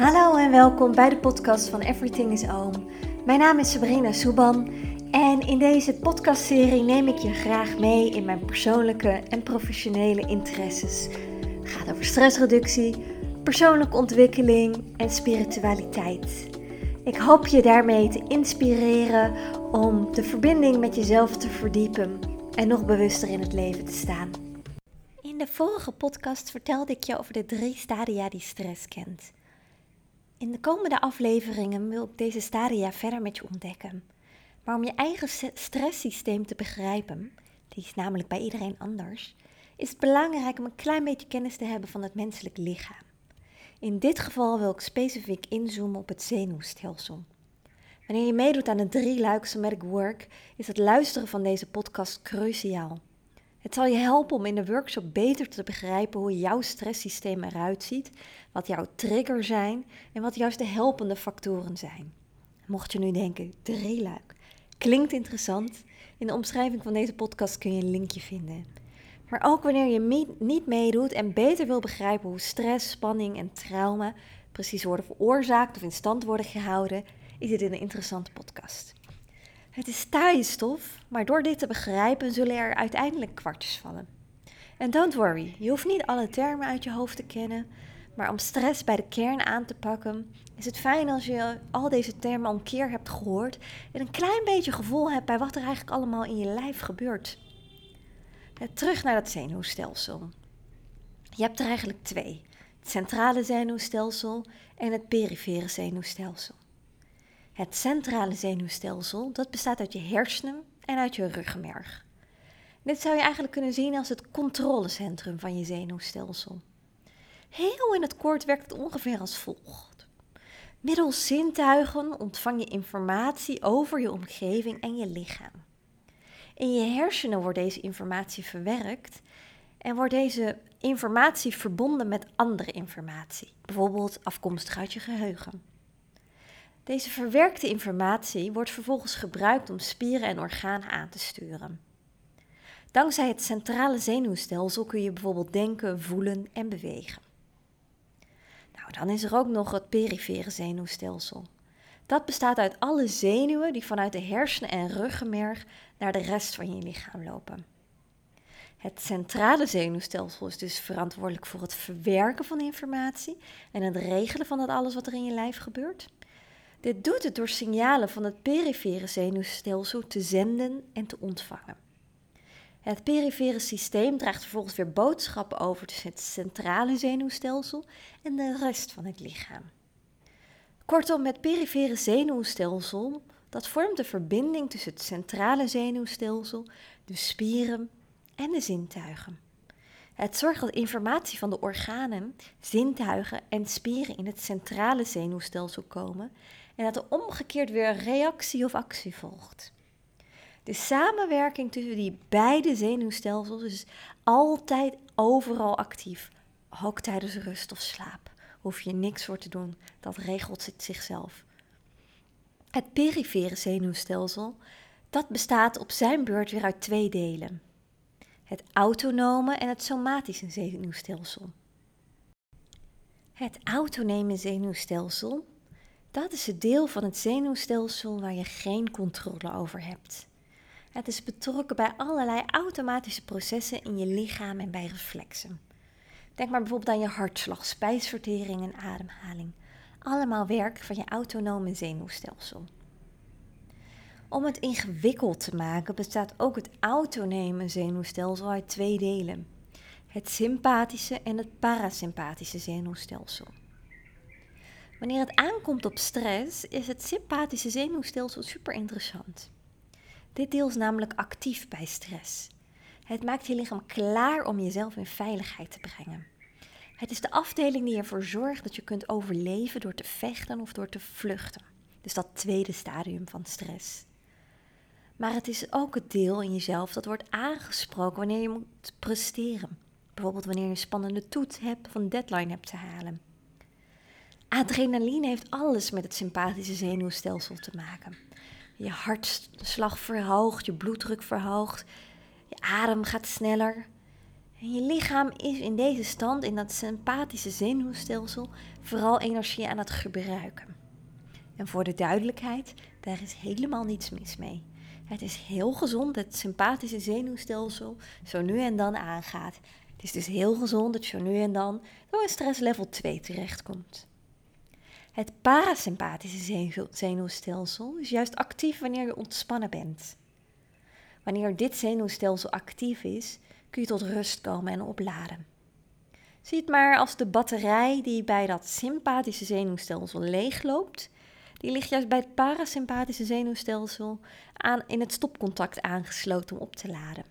Hallo en welkom bij de podcast van Everything is Oom. Mijn naam is Sabrina Soeban en in deze podcastserie neem ik je graag mee in mijn persoonlijke en professionele interesses. Het gaat over stressreductie, persoonlijke ontwikkeling en spiritualiteit. Ik hoop je daarmee te inspireren om de verbinding met jezelf te verdiepen en nog bewuster in het leven te staan. In de vorige podcast vertelde ik je over de drie stadia die stress kent. In de komende afleveringen wil ik deze stadia verder met je ontdekken. Maar om je eigen stresssysteem te begrijpen, die is namelijk bij iedereen anders, is het belangrijk om een klein beetje kennis te hebben van het menselijk lichaam. In dit geval wil ik specifiek inzoomen op het zenuwstelsel. Wanneer je meedoet aan een drie luik somatic work, is het luisteren van deze podcast cruciaal. Het zal je helpen om in de workshop beter te begrijpen hoe jouw stresssysteem eruit ziet, wat jouw triggers zijn en wat juist de helpende factoren zijn. Mocht je nu denken, drie luik, klinkt interessant. In de omschrijving van deze podcast kun je een linkje vinden. Maar ook wanneer je niet meedoet en beter wil begrijpen hoe stress, spanning en trauma precies worden veroorzaakt of in stand worden gehouden, is dit een interessante podcast. Het is taaie stof, maar door dit te begrijpen zullen er uiteindelijk kwartjes vallen. En don't worry, je hoeft niet alle termen uit je hoofd te kennen, maar om stress bij de kern aan te pakken, is het fijn als je al deze termen al een keer hebt gehoord en een klein beetje gevoel hebt bij wat er eigenlijk allemaal in je lijf gebeurt. Terug naar dat zenuwstelsel. Je hebt er eigenlijk twee: het centrale zenuwstelsel en het perifere zenuwstelsel. Het centrale zenuwstelsel dat bestaat uit je hersenen en uit je ruggenmerg. Dit zou je eigenlijk kunnen zien als het controlecentrum van je zenuwstelsel. Heel in het kort werkt het ongeveer als volgt. Middels zintuigen ontvang je informatie over je omgeving en je lichaam. In je hersenen wordt deze informatie verwerkt en wordt deze informatie verbonden met andere informatie, bijvoorbeeld afkomstig uit je geheugen. Deze verwerkte informatie wordt vervolgens gebruikt om spieren en organen aan te sturen. Dankzij het centrale zenuwstelsel kun je bijvoorbeeld denken, voelen en bewegen. Nou, dan is er ook nog het perifere zenuwstelsel. Dat bestaat uit alle zenuwen die vanuit de hersenen en ruggenmerg naar de rest van je lichaam lopen. Het centrale zenuwstelsel is dus verantwoordelijk voor het verwerken van informatie en het regelen van dat alles wat er in je lijf gebeurt. Dit doet het door signalen van het perifere zenuwstelsel te zenden en te ontvangen. Het perifere systeem draagt vervolgens weer boodschappen over tussen het centrale zenuwstelsel en de rest van het lichaam. Kortom, het perifere zenuwstelsel dat vormt de verbinding tussen het centrale zenuwstelsel, de spieren en de zintuigen. Het zorgt dat informatie van de organen, zintuigen en spieren in het centrale zenuwstelsel komen en dat er omgekeerd weer reactie of actie volgt. De samenwerking tussen die beide zenuwstelsels is altijd overal actief, ook tijdens rust of slaap. Hoef je niks voor te doen, dat regelt zichzelf. Het perifere zenuwstelsel, dat bestaat op zijn beurt weer uit twee delen. Het autonome en het somatische zenuwstelsel. Het autonome zenuwstelsel dat is het deel van het zenuwstelsel waar je geen controle over hebt. Het is betrokken bij allerlei automatische processen in je lichaam en bij reflexen. Denk maar bijvoorbeeld aan je hartslag, spijsvertering en ademhaling. Allemaal werk van je autonome zenuwstelsel. Om het ingewikkeld te maken bestaat ook het autonome zenuwstelsel uit twee delen: het sympathische en het parasympathische zenuwstelsel. Wanneer het aankomt op stress, is het sympathische zenuwstelsel super interessant. Dit deel is namelijk actief bij stress. Het maakt je lichaam klaar om jezelf in veiligheid te brengen. Het is de afdeling die ervoor zorgt dat je kunt overleven door te vechten of door te vluchten. Dus dat tweede stadium van stress. Maar het is ook het deel in jezelf dat wordt aangesproken wanneer je moet presteren. Bijvoorbeeld wanneer je een spannende toets hebt of een deadline hebt te halen. Adrenaline heeft alles met het sympathische zenuwstelsel te maken. Je hartslag verhoogt, je bloeddruk verhoogt, je adem gaat sneller. En je lichaam is in deze stand, in dat sympathische zenuwstelsel, vooral energie aan het gebruiken. En voor de duidelijkheid, daar is helemaal niets mis mee. Het is heel gezond dat het sympathische zenuwstelsel zo nu en dan aangaat. Het is dus heel gezond dat je zo nu en dan door een stress level 2 terechtkomt. Het parasympathische zenuwstelsel is juist actief wanneer je ontspannen bent. Wanneer dit zenuwstelsel actief is, kun je tot rust komen en opladen. Zie het maar als de batterij die bij dat sympathische zenuwstelsel leegloopt. Die ligt juist bij het parasympathische zenuwstelsel aan, in het stopcontact aangesloten om op te laden.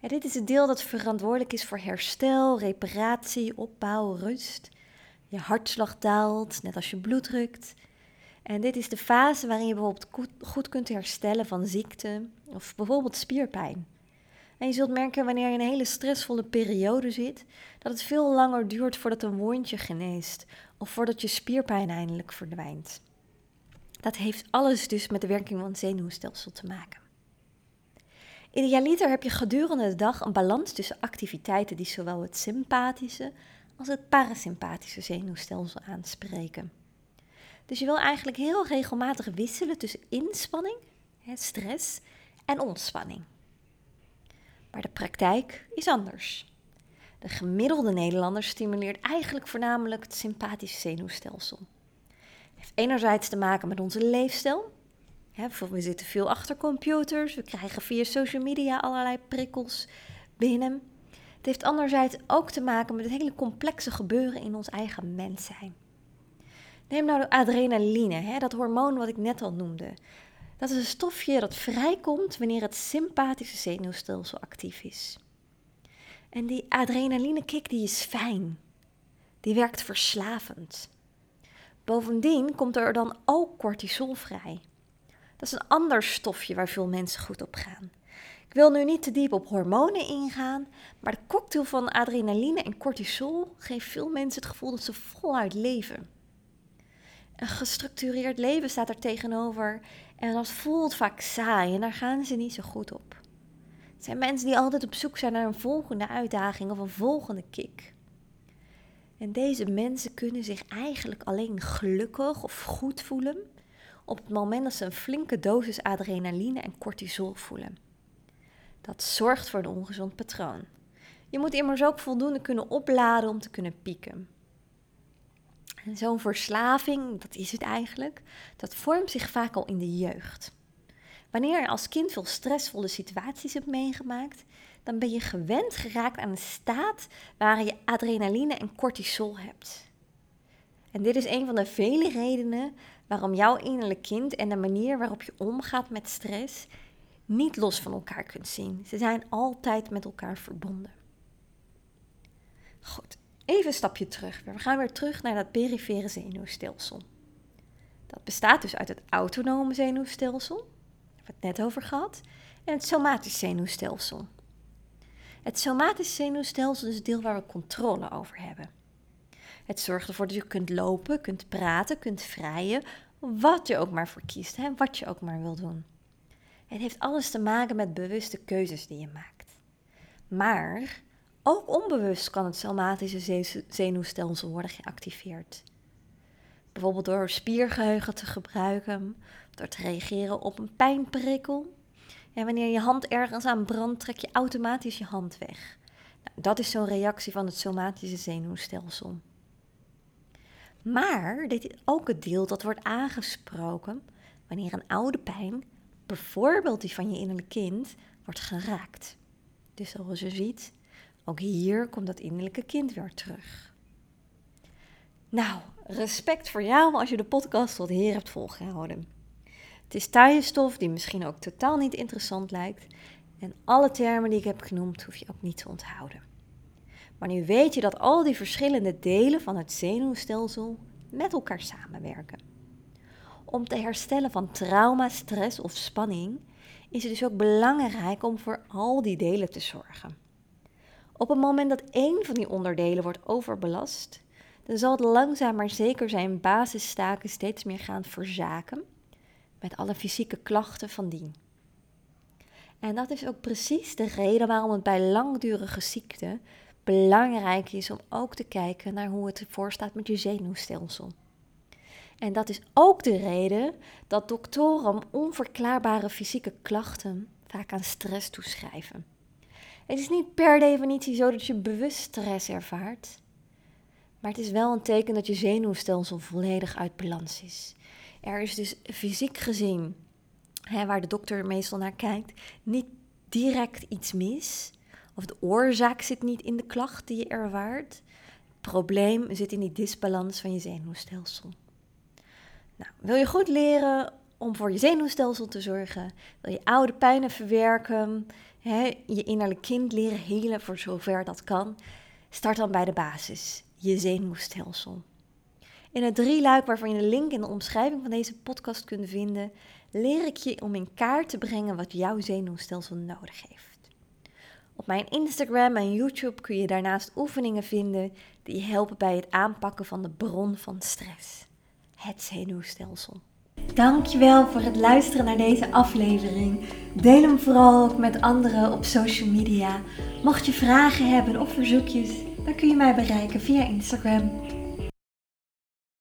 dit is het deel dat verantwoordelijk is voor herstel, reparatie, opbouw, rust. Je hartslag daalt, net als je bloed drukt. En dit is de fase waarin je bijvoorbeeld goed kunt herstellen van ziekte of bijvoorbeeld spierpijn. En je zult merken wanneer je in een hele stressvolle periode zit, dat het veel langer duurt voordat een wondje geneest of voordat je spierpijn eindelijk verdwijnt. Dat heeft alles dus met de werking van het zenuwstelsel te maken. Idealiter heb je gedurende de dag een balans tussen activiteiten die zowel het sympathische als het parasympathische zenuwstelsel aanspreken. Dus je wil eigenlijk heel regelmatig wisselen tussen inspanning, stress en ontspanning. Maar de praktijk is anders. De gemiddelde Nederlander stimuleert eigenlijk voornamelijk het sympathische zenuwstelsel. Het heeft enerzijds te maken met onze leefstijl. we zitten veel achter computers, we krijgen via social media allerlei prikkels binnen. Het heeft anderzijds ook te maken met het hele complexe gebeuren in ons eigen mens zijn. Neem nou de adrenaline, hè, dat hormoon wat ik net al noemde. Dat is een stofje dat vrijkomt wanneer het sympathische zenuwstelsel actief is. En die adrenalinekick die is fijn. Die werkt verslavend. Bovendien komt er dan ook cortisol vrij. Dat is een ander stofje waar veel mensen goed op gaan. Ik wil nu niet te diep op hormonen ingaan, maar de cocktail van adrenaline en cortisol geeft veel mensen het gevoel dat ze voluit leven. Een gestructureerd leven staat er tegenover en dat voelt vaak saai en daar gaan ze niet zo goed op. Het zijn mensen die altijd op zoek zijn naar een volgende uitdaging of een volgende kick. En deze mensen kunnen zich eigenlijk alleen gelukkig of goed voelen op het moment dat ze een flinke dosis adrenaline en cortisol voelen. Dat zorgt voor een ongezond patroon. Je moet immers ook voldoende kunnen opladen om te kunnen pieken. En zo'n verslaving, dat is het eigenlijk, dat vormt zich vaak al in de jeugd. Wanneer je als kind veel stressvolle situaties hebt meegemaakt, dan ben je gewend geraakt aan een staat waarin je adrenaline en cortisol hebt. En dit is een van de vele redenen waarom jouw innerlijk kind en de manier waarop je omgaat met stress niet los van elkaar kunt zien. Ze zijn altijd met elkaar verbonden. Goed, Even een stapje terug. We gaan weer terug naar dat perifere zenuwstelsel. Dat bestaat dus uit het autonome zenuwstelsel, daar hebben we het net over gehad, en het somatisch zenuwstelsel. Het somatisch zenuwstelsel is het deel waar we controle over hebben. Het zorgt ervoor dat je kunt lopen, kunt praten, kunt vrijen, wat je ook maar verkiest, hè, wat je ook maar wil doen. Het heeft alles te maken met bewuste keuzes die je maakt. Maar ook onbewust kan het somatische zenuwstelsel worden geactiveerd. Bijvoorbeeld door spiergeheugen te gebruiken, door te reageren op een pijnprikkel. En wanneer je hand ergens aan brandt, trek je automatisch je hand weg. Nou, dat is zo'n reactie van het somatische zenuwstelsel. Maar dit is ook het deel dat wordt aangesproken wanneer een oude pijn, bijvoorbeeld die van je innerlijk kind, wordt geraakt. Dus zoals je ziet, ook hier komt dat innerlijke kind weer terug. Nou, respect voor jou als je de podcast tot hier hebt volgehouden. Het is taaienstof die misschien ook totaal niet interessant lijkt. En alle termen die ik heb genoemd hoef je ook niet te onthouden. Maar nu weet je dat al die verschillende delen van het zenuwstelsel met elkaar samenwerken. Om te herstellen van trauma, stress of spanning is het dus ook belangrijk om voor al die delen te zorgen. Op het moment dat één van die onderdelen wordt overbelast, dan zal het langzaam maar zeker zijn basistaken steeds meer gaan verzaken, met alle fysieke klachten van dien. En dat is ook precies de reden waarom het bij langdurige ziekte belangrijk is om ook te kijken naar hoe het ervoor staat met je zenuwstelsel. En dat is ook de reden dat doktoren onverklaarbare fysieke klachten vaak aan stress toeschrijven. Het is niet per definitie zo dat je bewust stress ervaart, maar het is wel een teken dat je zenuwstelsel volledig uit balans is. Er is dus fysiek gezien, hè, waar de dokter meestal naar kijkt, niet direct iets mis. Of de oorzaak zit niet in de klacht die je ervaart. Het probleem zit in die disbalans van je zenuwstelsel. Nou, wil je goed leren om voor je zenuwstelsel te zorgen? Wil je oude pijnen verwerken? Hè, je innerlijk kind leren helen voor zover dat kan? Start dan bij de basis, je zenuwstelsel. In het drieluik waarvan je de link in de omschrijving van deze podcast kunt vinden, leer ik je om in kaart te brengen wat jouw zenuwstelsel nodig heeft. Op mijn Instagram en YouTube kun je daarnaast oefeningen vinden die helpen bij het aanpakken van de bron van stress het zenuwstelsel. Dankjewel voor het luisteren naar deze aflevering. Deel hem vooral ook met anderen op social media. Mocht je vragen hebben of verzoekjes, dan kun je mij bereiken via Instagram